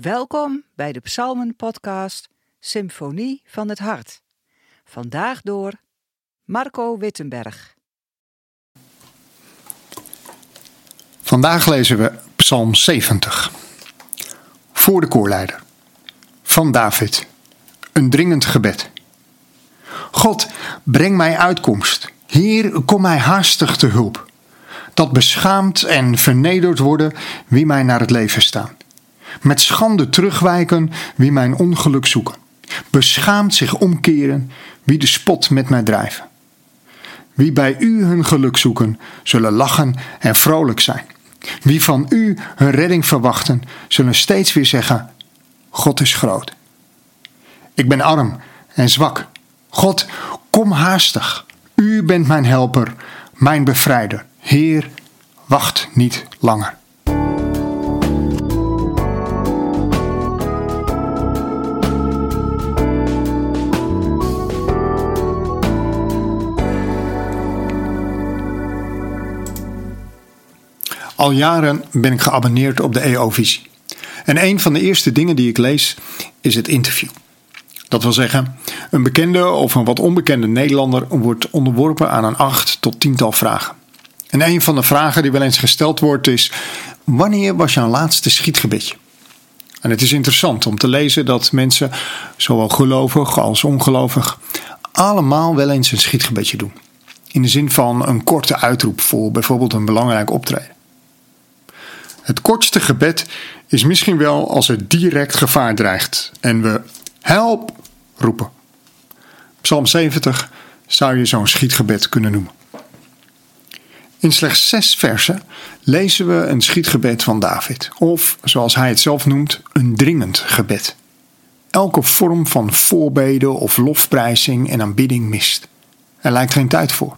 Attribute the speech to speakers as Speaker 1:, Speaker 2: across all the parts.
Speaker 1: Welkom bij de Psalmen-podcast Symfonie van het Hart. Vandaag door Marco Wittenberg.
Speaker 2: Vandaag lezen we Psalm 70. Voor de koorleider. Van David. Een dringend gebed. God, breng mij uitkomst. Heer, kom mij haastig te hulp. Dat beschaamd en vernederd worden wie mij naar het leven staan. Met schande terugwijken wie mijn ongeluk zoeken. Beschaamd zich omkeren wie de spot met mij drijven. Wie bij u hun geluk zoeken, zullen lachen en vrolijk zijn. Wie van u hun redding verwachten, zullen steeds weer zeggen: God is groot. Ik ben arm en zwak. God, kom haastig. U bent mijn helper, mijn bevrijder. Heer, wacht niet langer. Al jaren ben ik geabonneerd op de EO-visie. En een van de eerste dingen die ik lees is het interview. Dat wil zeggen, een bekende of een wat onbekende Nederlander wordt onderworpen aan een acht tot tiental vragen. En een van de vragen die wel eens gesteld wordt is: Wanneer was jouw laatste schietgebedje? En het is interessant om te lezen dat mensen, zowel gelovig als ongelovig, allemaal wel eens een schietgebedje doen. In de zin van een korte uitroep voor bijvoorbeeld een belangrijk optreden. Het kortste gebed is misschien wel als er direct gevaar dreigt en we help roepen. Psalm 70 zou je zo'n schietgebed kunnen noemen. In slechts zes versen lezen we een schietgebed van David, of zoals hij het zelf noemt, een dringend gebed. Elke vorm van voorbeden of lofprijzing en aanbidding mist. Er lijkt geen tijd voor.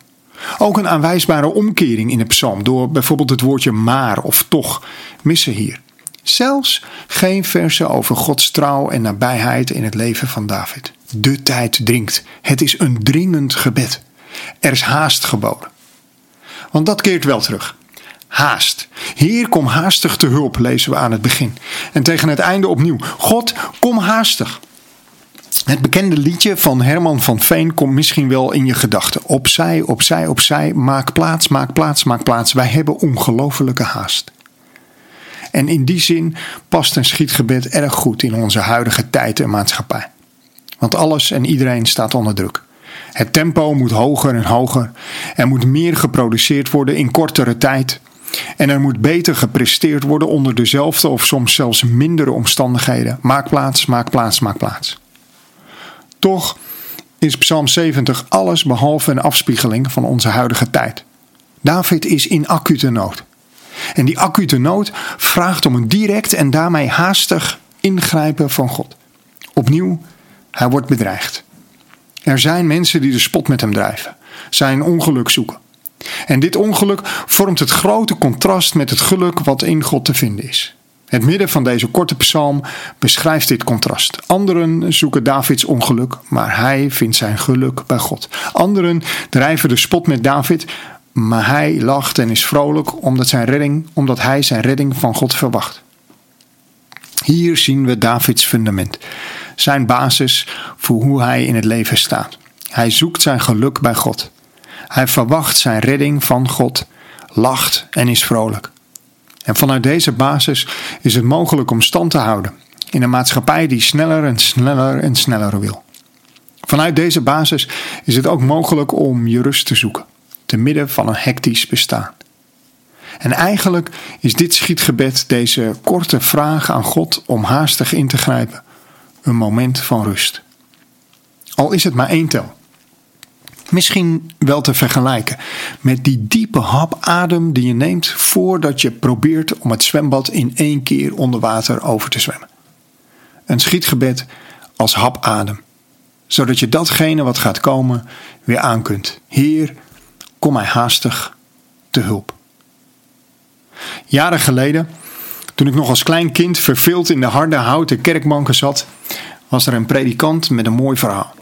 Speaker 2: Ook een aanwijsbare omkering in de psalm door bijvoorbeeld het woordje maar of toch missen hier. Zelfs geen versen over Gods trouw en nabijheid in het leven van David. De tijd dringt. Het is een dringend gebed. Er is haast geboden. Want dat keert wel terug. Haast. Heer, kom haastig te hulp, lezen we aan het begin. En tegen het einde opnieuw. God, kom haastig. Het bekende liedje van Herman van Veen komt misschien wel in je gedachten. Opzij, opzij, opzij. Maak plaats, maak plaats, maak plaats. Wij hebben ongelofelijke haast. En in die zin past een schietgebed erg goed in onze huidige tijd en maatschappij. Want alles en iedereen staat onder druk. Het tempo moet hoger en hoger. Er moet meer geproduceerd worden in kortere tijd. En er moet beter gepresteerd worden onder dezelfde of soms zelfs mindere omstandigheden. Maak plaats, maak plaats, maak plaats. Toch is Psalm 70 alles behalve een afspiegeling van onze huidige tijd. David is in acute nood. En die acute nood vraagt om een direct en daarmee haastig ingrijpen van God. Opnieuw, hij wordt bedreigd. Er zijn mensen die de spot met hem drijven, zijn ongeluk zoeken. En dit ongeluk vormt het grote contrast met het geluk wat in God te vinden is. Het midden van deze korte psalm beschrijft dit contrast. Anderen zoeken Davids ongeluk, maar hij vindt zijn geluk bij God. Anderen drijven de spot met David, maar hij lacht en is vrolijk omdat, zijn redding, omdat hij zijn redding van God verwacht. Hier zien we Davids fundament, zijn basis voor hoe hij in het leven staat. Hij zoekt zijn geluk bij God. Hij verwacht zijn redding van God, lacht en is vrolijk. En vanuit deze basis is het mogelijk om stand te houden in een maatschappij die sneller en sneller en sneller wil. Vanuit deze basis is het ook mogelijk om je rust te zoeken, te midden van een hectisch bestaan. En eigenlijk is dit schietgebed, deze korte vraag aan God om haastig in te grijpen, een moment van rust. Al is het maar één tel. Misschien wel te vergelijken met die diepe hap adem die je neemt voordat je probeert om het zwembad in één keer onder water over te zwemmen. Een schietgebed als hapadem, zodat je datgene wat gaat komen weer aan kunt. Heer, kom mij haastig te hulp. Jaren geleden, toen ik nog als klein kind verveeld in de harde houten kerkbanken zat, was er een predikant met een mooi verhaal.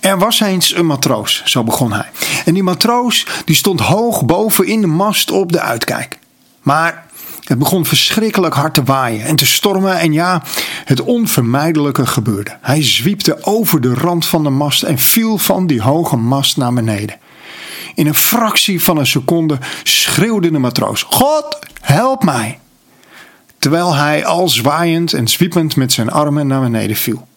Speaker 2: Er was eens een matroos, zo begon hij. En die matroos die stond hoog boven in de mast op de uitkijk. Maar Het begon verschrikkelijk hard te waaien en te stormen en ja, het onvermijdelijke gebeurde. Hij zwiepte over de rand van de mast en viel van die hoge mast naar beneden. In een fractie van een seconde schreeuwde de matroos: God, help mij! Terwijl hij al zwaaiend en zwiepend met zijn armen naar beneden viel.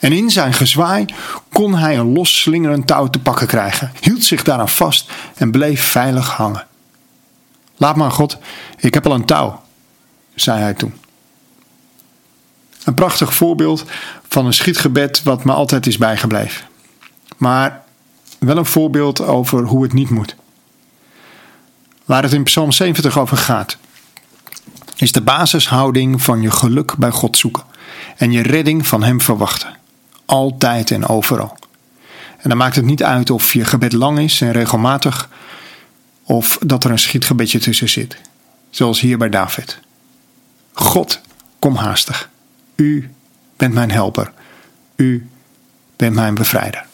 Speaker 2: En in zijn gezwaai kon hij een los slingerend touw te pakken krijgen, hield zich daaraan vast en bleef veilig hangen. Laat maar, God, ik heb al een touw, zei hij toen. Een prachtig voorbeeld van een schietgebed wat me altijd is bijgebleven. Maar wel een voorbeeld over hoe het niet moet. Waar het in Psalm 70 over gaat, is de basishouding van je geluk bij God zoeken en je redding van Hem verwachten. Altijd en overal. En dan maakt het niet uit of je gebed lang is en regelmatig, of dat er een schietgebedje tussen zit, zoals hier bij David. God, kom haastig. U bent mijn helper. U bent mijn bevrijder.